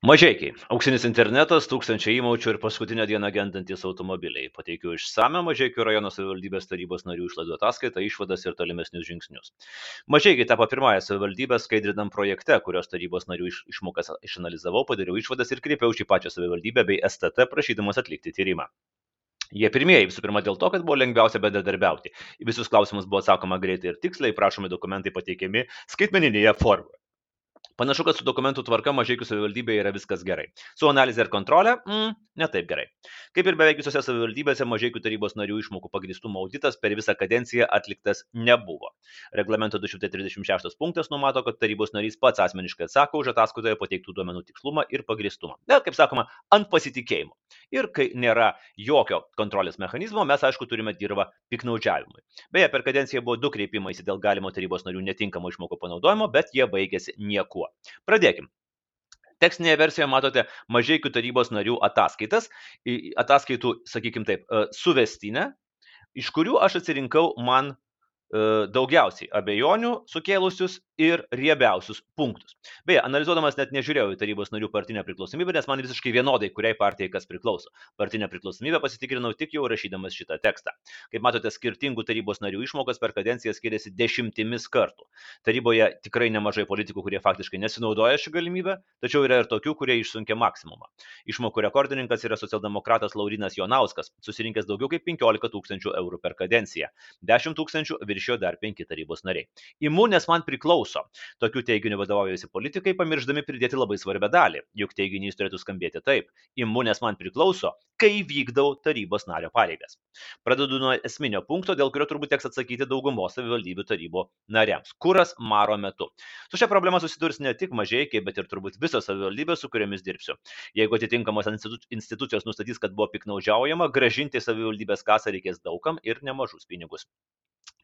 Mažeikiai. Auksinis internetas, tūkstančiai įmaučių ir paskutinę dieną gendantis automobiliai. Pateikiu išsame Mažeikių rajono savivaldybės tarybos narių išlaidų ataskaitą, išvadas ir tolimesnius žingsnius. Mažeikiai tapo pirmąją savivaldybę skaidrinam projekte, kurios tarybos narių iš, išmokas išanalizavau, padariau išvadas ir kreipiau į pačią savivaldybę bei STT prašydamas atlikti tyrimą. Jie pirmieji visų pirma dėl to, kad buvo lengviausia bendradarbiauti. Į visus klausimus buvo atsakoma greitai ir tiksliai, prašomi dokumentai pateikiami skaitmeninėje formoje. Panašu, kad su dokumentų tvarka Mažiekių savivaldybėje yra viskas gerai. Su analizė ir kontrolė mm, - netaip gerai. Kaip ir beveik visose savivaldybėse, Mažiekių tarybos narių išmokų pagristumo auditas per visą kadenciją atliktas nebuvo. Reglamento 236 punktas numato, kad tarybos narys pats asmeniškai atsako už ataskaitoje pateiktų duomenų tikslumą ir pagristumą. Bet, kaip sakoma, ant pasitikėjimo. Ir kai nėra jokio kontrolės mechanizmo, mes aišku turime dirbą piknaudžiavimui. Beje, per kadenciją buvo du kreipimai dėl galimo tarybos narių netinkamo išmokų panaudojimo, bet jie baigėsi niekuo. Pradėkim. Tekstinėje versijoje matote mažiekių tarybos narių ataskaitas, ataskaitų, sakykime taip, e, suvestinę, iš kurių aš atsirinkau man daugiausiai abejonių sukėlusius ir riebiausius punktus. Beje, analizuodamas net nežiūrėjau į tarybos narių partinę priklausomybę, nes man visiškai vienodai, kuriai partijai kas priklauso. Partinę priklausomybę pasitikrinau tik jau rašydamas šitą tekstą. Kaip matote, skirtingų tarybos narių išmokos per kadenciją skiriasi dešimtimis kartų. Taryboje tikrai nemažai politikų, kurie faktiškai nesinaudoja šią galimybę, tačiau yra ir tokių, kurie išsunkia maksimumą. Išmokų rekordininkas yra socialdemokratas Laurinas Jonauskas, susirinkęs daugiau kaip 15 tūkstančių eurų per kadenciją. 10 tūkstančių viršijo dar 5 tarybos nariai. Imu, nes man priklauso. Tokiu teiginiu vadovaujasi politikai, pamirždami pridėti labai svarbią dalį. Juk teiginys turėtų skambėti taip. Imunės man priklauso, kai vykdau tarybos nario pareigas. Pradedu nuo esminio punkto, dėl kurio turbūt teks atsakyti daugumos savivaldybių tarybo nariams. Kuras maro metu. Su šia problema susidurs ne tik mažiekiai, bet ir turbūt visos savivaldybės, su kuriamis dirbsiu. Jeigu atitinkamos institucijos nustatys, kad buvo piknaudžiaujama, gražinti savivaldybės kasą reikės daugam ir nemažus pinigus.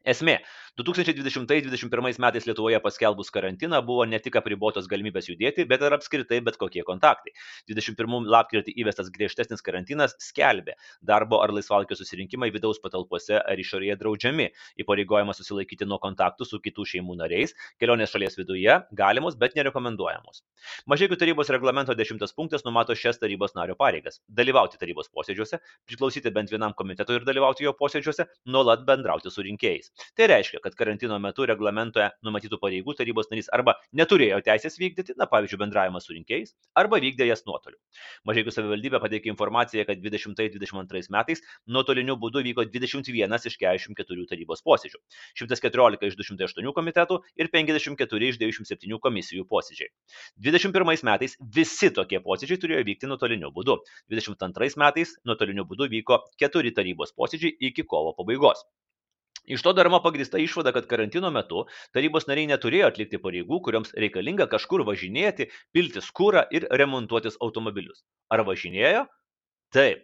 Esmė. 2020-2021 metais Lietuvoje paskelbus karantiną buvo ne tik apribotos galimybės judėti, bet ir apskritai bet kokie kontaktai. 21 lapkritį įvestas griežtesnis karantinas skelbė darbo ar laisvalkio susirinkimai vidaus patalpose ar išorėje draudžiami, įpareigojimas susilaikyti nuo kontaktų su kitų šeimų nariais, kelionės šalies viduje galimos, bet nerekomenduojamos. Mažiekių tarybos reglamento 10 punktas numato šias tarybos nario pareigas - dalyvauti tarybos posėdžiuose, priklausyti bent vienam komitetui ir dalyvauti jo posėdžiuose, nuolat bendrauti su rinkėjais. Tai reiškia, kad karantino metu reglamentoje numatytų pareigų tarybos narys arba neturėjo teisės vykdyti, na pavyzdžiui, bendravimą su rinkėjais, arba vykdė jas nuotoliu. Mažiekių savivaldybė pateikė informaciją, kad 2022 metais nuotoliniu būdu vyko 21 iš 44 tarybos posėdžių, 114 iš 208 komitetų ir 54 iš 97 komisijų posėdžiai. 2021 metais visi tokie posėdžiai turėjo vykti nuotoliniu būdu. 2022 metais nuotoliniu būdu vyko keturi tarybos posėdžiai iki kovo pabaigos. Iš to daroma pagrįsta išvada, kad karantino metu tarybos nariai neturėjo atlikti pareigų, kuriams reikalinga kažkur važinėti, pilti skūrą ir remontuotis automobilius. Ar važinėjo? Taip,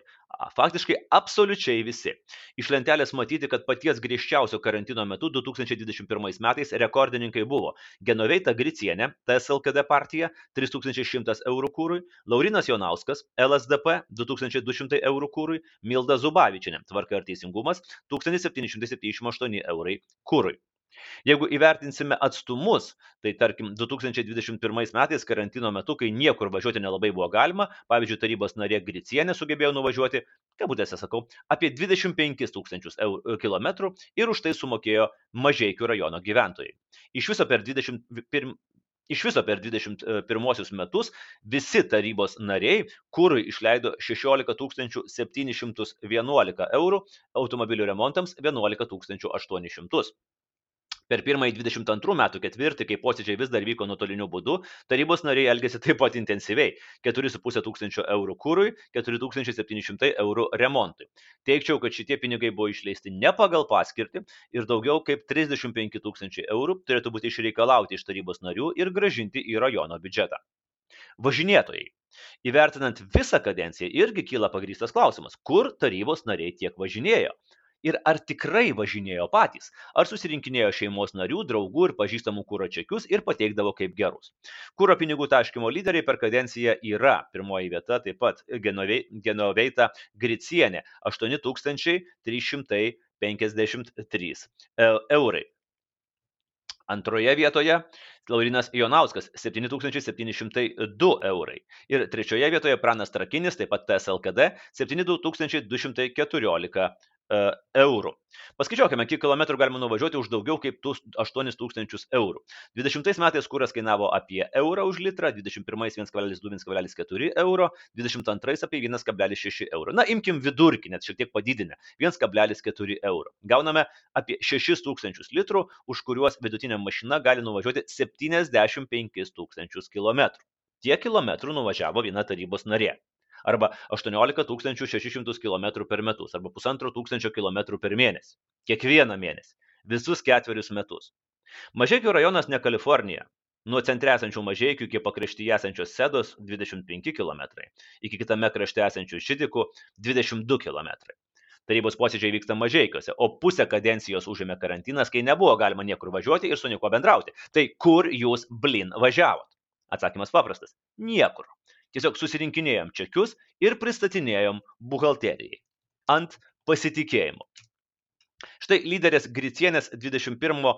Faktiškai absoliučiai visi. Iš lentelės matyti, kad paties griežčiausio karantino metu 2021 metais rekordininkai buvo Genoveita Gricienė, TSLKD partija 3100 eurų kūrui, Laurinas Jonauskas, LSDP 2200 eurų kūrui, Milda Zubavičinė, Tvarka ir teisingumas 1778 eurai kūrui. Jeigu įvertinsime atstumus, tai tarkim 2021 metais karantino metu, kai niekur važiuoti nelabai buvo galima, pavyzdžiui, tarybos narė Gricienė sugebėjo nuvažiuoti, kabutėse sakau, apie 25 tūkstančius kilometrų ir už tai sumokėjo Mažiekių rajono gyventojai. Iš viso per 21 Iš viso per 21 metus visi tarybos nariai kūrui išleido 16 711 eurų, automobilių remontams 11 800. Per pirmąjį 22 metų ketvirtį, kai posėdžiai vis dar vyko nuotoliniu būdu, tarybos nariai elgėsi taip pat intensyviai - 4,5 tūkstančio eurų kūrui, 4700 eurų remontui. Teikčiau, kad šitie pinigai buvo išleisti ne pagal paskirtį ir daugiau kaip 35 tūkstančiai eurų turėtų būti išreikalauti iš tarybos narių ir gražinti į rajono biudžetą. Važinėtojai. Įvertinant visą kadenciją irgi kyla pagrystas klausimas, kur tarybos nariai tiek važinėjo ir ar tikrai važinėjo patys, ar susirinkinėjo šeimos narių, draugų ir pažįstamų kūro čekius ir pateikdavo kaip gerus. Kūro pinigų taškymo lyderiai per kadenciją yra pirmoji vieta, taip pat Genoveita Gricienė 8353 eurai. Antroje vietoje Laurinas Jonauskas 7702 eurai. Ir trečioje vietoje Pranas Trakinis, taip pat TSLKD 7214 E, eurų. Paskaičiuokime, kiek kilometrų galima nuvažiuoti už daugiau kaip 8000 eurų. 20 metais kuras kainavo apie eurą už litrą, 21 1,2-1,4 euro, 22 apie 1,6 euro. Na, imkim vidurkį, net šiek tiek padidinę - 1,4 euro. Gauname apie 6000 litrų, už kuriuos vidutinė mašina gali nuvažiuoti 75 tūkstančius kilometrų. Tiek kilometrų nuvažiavo viena tarybos narė arba 18 600 km per metus arba pusantro tūkstančio km per mėnesį. Kiekvieną mėnesį. Visus ketverius metus. Mažiekių rajonas ne Kalifornija. Nuo centre esančių mažiekių iki pakraštyje esančios Sedos 25 km, iki kitame krašte esančių Šitikų 22 km. Tarybos posėdžiai vyksta mažiekiuose, o pusę kadencijos užėmė karantinas, kai nebuvo galima niekur važiuoti ir su niekuo bendrauti. Tai kur jūs, blin, važiavot? Atsakymas paprastas - niekur tiesiog susirinkinėjom čekius ir pristatinėjom buhalterijai ant pasitikėjimo. Štai lyderės Gricienės 21,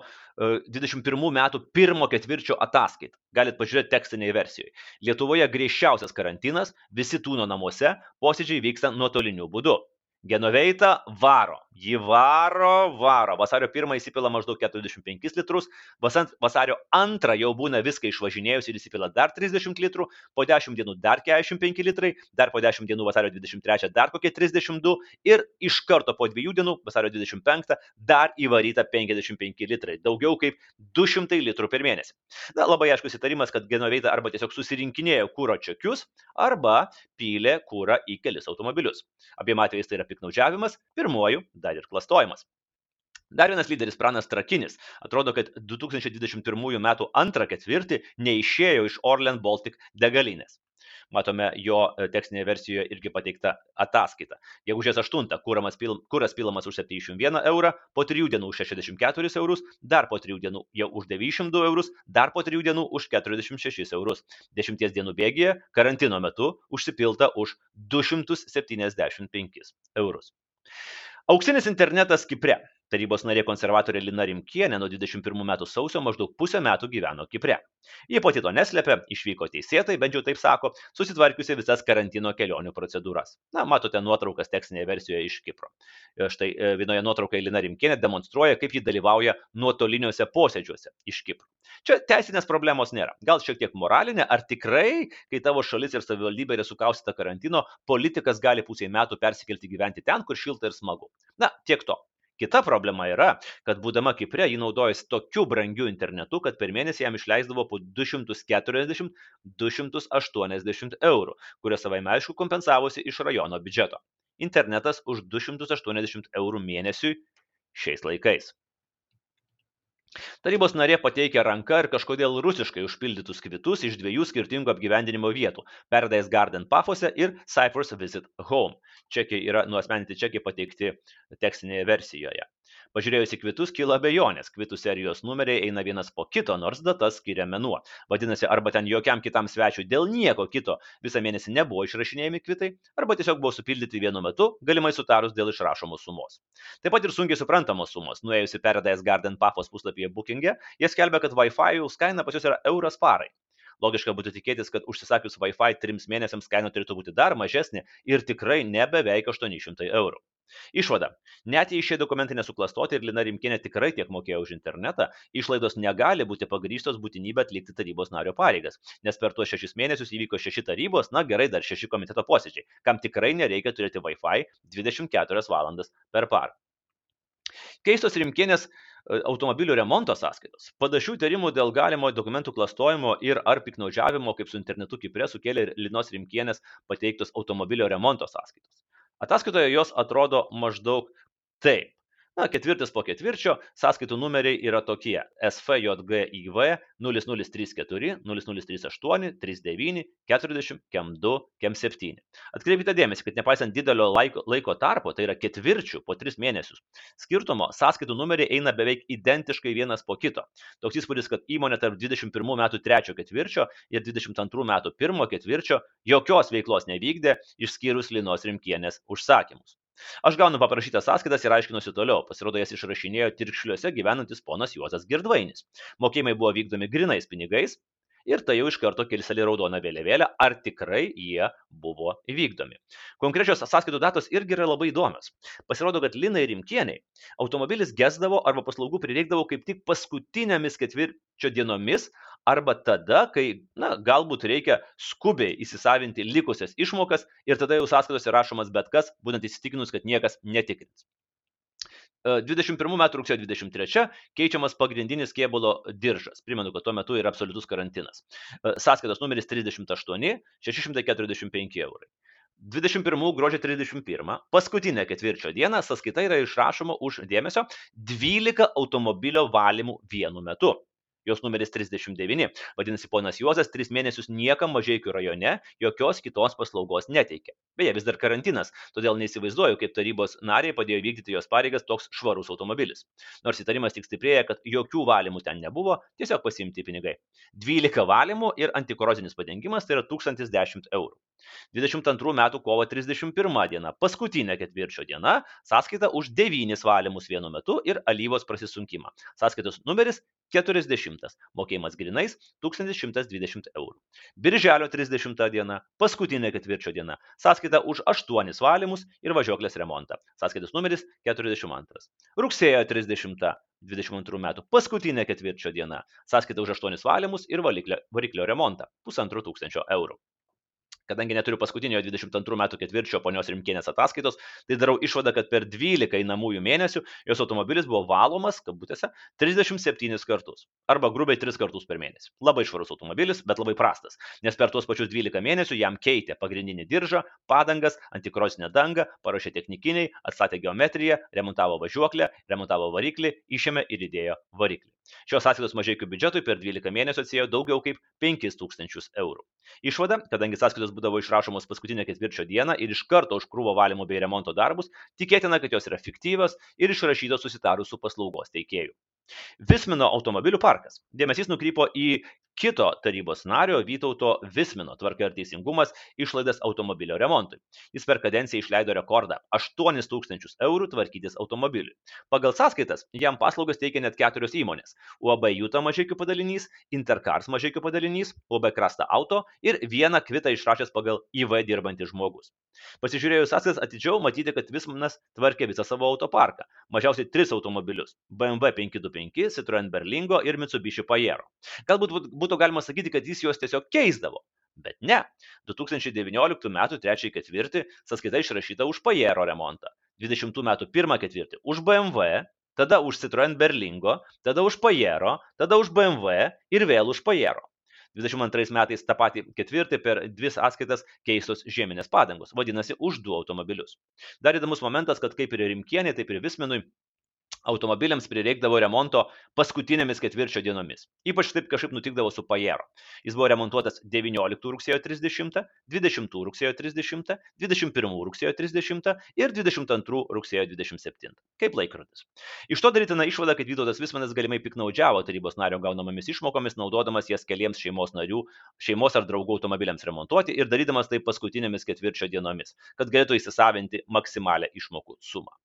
21 metų pirmo ketvirčio ataskaita. Galit pažiūrėti tekstinėje versijoje. Lietuvoje griežčiausias karantinas, visi tūno namuose, posėdžiai vyksta nuotoliniu būdu. Genoveita varo. Ji varo, varo. Vasario 1 įsipila maždaug 45 litrus, vasario 2 jau būna viską išvažinėjus ir įsipila dar 30 litrų, po 10 dienų dar 45 litrai, dar po 10 dienų vasario 23 dar kokie 32 ir iš karto po 2 dienų, vasario 25, dar įvaryta 55 litrai. Daugiau kaip 200 litrų per mėnesį. Na, labai aiškus įtarimas, kad Genoveita arba tiesiog susirinkinėjo kūro čekius, arba pylė kūrą į kelis automobilius. Abiem atvejais tai yra piknaudžiavimas, pirmuoju dar ir klastojimas. Dar vienas lyderis Pranas Trakinis. Atrodo, kad 2021 m. antrą ketvirtį neišėjo iš Orlen Baltic degalinės. Matome jo e, tekstinėje versijoje irgi pateiktą ataskaitą. Gegužės 8 kuras, pil, kuras pilamas už 71 eurą, po 3 dienų už 64 eurus, dar po 3 dienų jau už 902 eurus, dar po 3 dienų už 46 eurus. 10 dienų bėgėje karantino metu užsipilta už 275 eurus. Auksinis internetas Kipre. Tarybos narė konservatorė Lina Rimkienė nuo 21 metų sausio maždaug pusę metų gyveno Kipre. Ji pati to neslėpė, išvyko teisėtai, bent jau taip sako, susitvarkiusi visas karantino kelionių procedūras. Na, matote nuotraukas tekstinėje versijoje iš Kipro. E, štai e, vienoje nuotraukoje Lina Rimkienė demonstruoja, kaip ji dalyvauja nuotoliniuose posėdžiuose iš Kipro. Čia teisinės problemos nėra. Gal šiek tiek moralinė, ar tikrai, kai tavo šalis ir savivaldybė yra sukaustyta karantino, politikas gali pusiai metų persikelti gyventi ten, kur šilta ir smagu. Na, tiek to. Kita problema yra, kad būdama Kipre ji naudojasi tokiu brangiu internetu, kad per mėnesį jam išleisdavo po 240-280 eurų, kurias savai aišku kompensavosi iš rajono biudžeto. Internetas už 280 eurų mėnesiui šiais laikais. Tarybos narė pateikė ranka ir kažkodėl rusiškai užpildytus kvitus iš dviejų skirtingų apgyvendinimo vietų - Paradise Garden Pafose ir Cyprus Visit Home. Čekiai yra nuosmeninti čekiai pateikti tekstinėje versijoje. Pažiūrėjus į kvitus kyla abejonės, kvitų serijos numeriai eina vienas po kito, nors datas skiria menuo. Vadinasi, arba ten jokiam kitam svečiui dėl nieko kito visą mėnesį nebuvo išrašinėjami kvitai, arba tiesiog buvo supildyti vienu metu, galimai sutarus dėl išrašomos sumos. Taip pat ir sunkiai suprantamos sumos. Nuėjusi Paradise Garden Papos puslapyje bookingė, jie skelbia, kad Wi-Fi kaina pas juos yra euras parai. Logiška būtų tikėtis, kad užsisakius Wi-Fi trims mėnesiams kaina turėtų būti dar mažesnė ir tikrai ne beveik 800 eurų. Išvada. Net jei šie dokumentai nesuklastoti ir Lina Rimkienė tikrai tiek mokėjo už internetą, išlaidos negali būti pagrįstos būtinybę atlikti tarybos nario pareigas, nes per tuos šešis mėnesius įvyko šeši tarybos, na gerai, dar šeši komiteto posėdžiai, kam tikrai nereikia turėti Wi-Fi 24 valandas per parą. Keistos Rimkienės e, automobilių remonto sąskaitos. Padašių įtarimų dėl galimo dokumentų klastojimo ir ar piknaudžiavimo, kaip su internetu Kiprė, sukėlė Linos Rimkienės pateiktos automobilio remonto sąskaitos. Ataskaitoje jos atrodo maždaug taip. Na, ketvirtis po ketvirčio sąskaitų numeriai yra tokie SFJGIV 0034, 0038, 39, 40, KEM2, KEM7. Atkreipkite dėmesį, kad nepaisant didelio laiko, laiko tarpo, tai yra ketvirčių po 3 mėnesius, skirtumo sąskaitų numeriai eina beveik identiškai vienas po kito. Toks įspūdis, kad įmonė tarp 21 metų 3 ketvirčio ir 22 metų 1 ketvirčio jokios veiklos nevykdė, išskyrus Linos Rimkienės užsakymus. Aš gaunu paprašytas sąskaitas ir aiškinuosi toliau. Pasirodo, jas išrašinėjo tirkšliuose gyvenantis ponas Juozas Girdvainis. Mokėjimai buvo vykdomi grinais pinigais, ir tai jau iš karto kilsteli raudoną vėliavėlę, ar tikrai jie buvo vykdomi. Konkrečios sąskaitų datos irgi yra labai įdomios. Pasirodo, kad Linai Rimkieniai automobilis gesdavo arba paslaugų prireikdavo kaip tik paskutinėmis ketvirčio dienomis arba tada, kai, na, galbūt reikia skubiai įsisavinti likusias išmokas ir tada jau sąskaitose rašomas bet kas, būtent įsitikinus, kad niekas netikrins. 21 metų rugsėjo 23 keičiamas pagrindinis kėbulo diržas. Primenu, kad tuo metu yra absoliutus karantinas. Sąskaitos numeris 38 645 eurai. 21 gruodžio 31, paskutinę ketvirčio dieną sąskaita yra išrašoma už dėmesio 12 automobilio valymų vienu metu jos numeris 39. Vadinasi, ponas Juozas tris mėnesius niekam mažiekių rajone jokios kitos paslaugos neteikė. Beje, vis dar karantinas, todėl neįsivaizduoju, kaip tarybos nariai padėjo vykdyti jos pareigas toks švarus automobilis. Nors įtarimas tik stiprėja, kad jokių valymų ten nebuvo, tiesiog pasimti pinigai. 12 valymų ir antikorozinis padengimas tai yra 1010 eurų. 22 metų kovo 31 diena, paskutinė ketvirčio diena, sąskaita už 9 valymus vienu metu ir alyvos prasisunkimą. Sąskaitos numeris 40. Mokėjimas grinais 1120 eurų. Birželio 30 diena, paskutinė ketvirčio diena, sąskaita už 8 valymus ir važiuoklės remontą. Sąskaitos numeris 42. Rugsėjo 30. 22 metų paskutinė ketvirčio diena, sąskaita už 8 valymus ir variklio, variklio remontą - 1500 eurų. Kadangi neturiu paskutinio 22 metų ketvirčio ponios Rimkienės ataskaitos, tai darau išvadą, kad per 12 einamųjų mėnesių jos automobilis buvo valomas, kabutėse, 37 kartus. Arba grubiai 3 kartus per mėnesį. Labai švarus automobilis, bet labai prastas, nes per tuos pačius 12 mėnesių jam keitė pagrindinį diržą, padangas, antikrosinę dangą, paruošė technikiniai, atstatė geometriją, remontavo važiuoklę, remontavo variklį, išėmė ir įdėjo variklį. Šios sąskaitos mažiekių biudžetui per 12 mėnesių atsėjo daugiau kaip 5000 eurų. Išvada, kadangi sąskaitos būdavo išrašomos paskutinę ketvirčio dieną ir iš karto už krūvo valymo bei remonto darbus, tikėtina, kad jos yra fiktyvios ir išrašytos susitarus su paslaugos teikėju. Vismino automobilių parkas. Dėmesys nukrypo į kito tarybos nario Vytauto Vismino tvarka ir teisingumas išlaidas automobilio remontui. Jis per kadenciją išleido rekordą - 8 tūkstančius eurų tvarkytis automobiliui. Pagal sąskaitas jam paslaugas teikia net keturios įmonės - UAB Jūta mažiekių padalinys, Intercars mažiekių padalinys, UAB Krasta Auto ir vieną kvitą išrašęs pagal IV dirbantis žmogus. Pasižiūrėjus sąskaitas atidžiau matyti, kad Vismanas tvarkė visą savo autoparką - mažiausiai 3 automobilius - BMW 525, Citroen Berlingo ir Mitsubishi Pajero. Galbūt būtų galima sakyti, kad jis juos tiesiog keisdavo. Bet ne. 2019 m. 3 ketvirtį sąskaita išrašyta už Pajero remontą, 20 m. 1 ketvirtį už BMW, tada už Citroen Berlingo, tada už Pajero, tada už BMW ir vėl už Pajero. 22 metais tą patį ketvirtį per dvi sąskaitas keistos žieminės padangos, vadinasi, už du automobilius. Dar įdomus momentas, kad kaip ir Rimkienė, taip ir Visminui automobiliams prireikdavo remonto paskutinėmis ketvirčio dienomis. Ypač taip kažkaip nutikdavo su Pajero. Jis buvo remontuotas 19 rugsėjo 30, 20 rugsėjo 30, 21 rugsėjo 30 ir 22 rugsėjo 27. Kaip laikrodis. Iš to darytina išvada, kad Vytautas Vismanas galimai piknaudžiavo tarybos nario gaunamomis išmokomis, naudodamas jas keliems šeimos narių, šeimos ar draugų automobiliams remontuoti ir darydamas tai paskutinėmis ketvirčio dienomis, kad galėtų įsisavinti maksimalę išmokų sumą.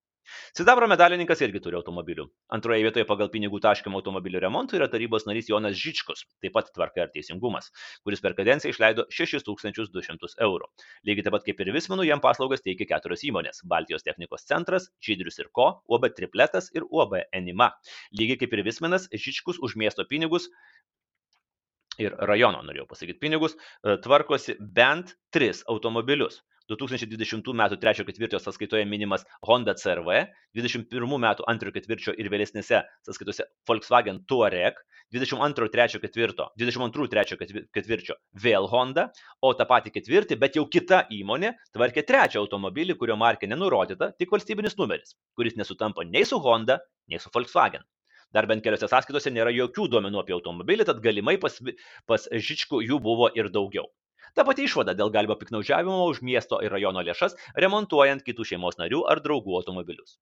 Sidabro medalininkas irgi turi automobilių. Antroje vietoje pagal pinigų taškimo automobilių remontui yra tarybos narys Jonas Žičkus, taip pat tvarka ir teisingumas, kuris per kadenciją išleido 6200 eurų. Lygiai taip pat kaip ir Vismanų, jam paslaugas teikia keturios įmonės - Baltijos technikos centras, Žydrius ir Ko, UAB Tripletas ir UAB Enima. Lygiai kaip ir Vismanas, Žičkus už miesto pinigus ir rajono, norėjau pasakyti, pinigus, tvarkosi bent tris automobilius. 2020 m. 3-4 sąskaitoje minimas Honda CRV, 21 m. 2-4 ir vėlesnėse sąskaitose Volkswagen Touareg, 22-3-4, 22-3-4 vėl Honda, o tą patį ketvirtį, bet jau kita įmonė tvarkė trečią automobilį, kurio markė nenurodyta, tik valstybinis numeris, kuris nesutampa nei su Honda, nei su Volkswagen. Dar bent keliose sąskaitose nėra jokių duomenų apie automobilį, tad galimai pas, pas Žičkų jų buvo ir daugiau. Ta pati išvada dėl galimo piknaudžiavimo už miesto ir rajono lėšas, remontuojant kitų šeimos narių ar draugų automobilius.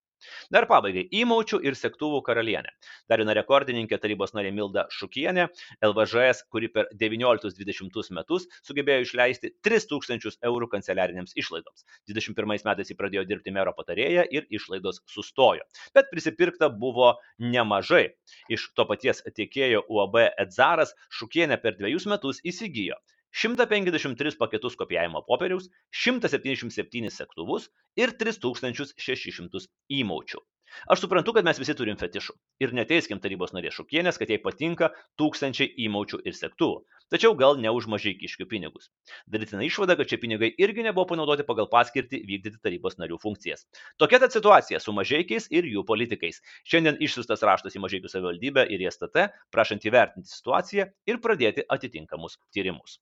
Dar pabaigai - įmaučių ir sektuvų karalienė. Dar viena rekordininkė tarybos narė Milda Šukienė, LVŽS, kuri per 19-20 metus sugebėjo išleisti 3000 eurų kanceliarinėms išlaidoms. 21 metais ji pradėjo dirbti mero patarėją ir išlaidos sustojo. Bet prisipirkta buvo nemažai. Iš to paties tiekėjo UAB Edzaras Šukienė per dviejus metus įsigijo 153 paketus kopijavimo popieriaus, 177 sektuvus ir 3600 įmaučių. Aš suprantu, kad mes visi turim fetišų. Ir neteiskim tarybos narės šukienės, kad jai patinka tūkstančiai įmaučių ir sektuvų. Tačiau gal ne už mažai kiškių pinigus. Darytina išvada, kad šie pinigai irgi nebuvo panaudoti pagal paskirtį vykdyti tarybos narių funkcijas. Tokia ta situacija su mažaikiais ir jų politikais. Šiandien išsiustas raštas į mažaikių savivaldybę ir į STT, prašant įvertinti situaciją ir pradėti atitinkamus tyrimus.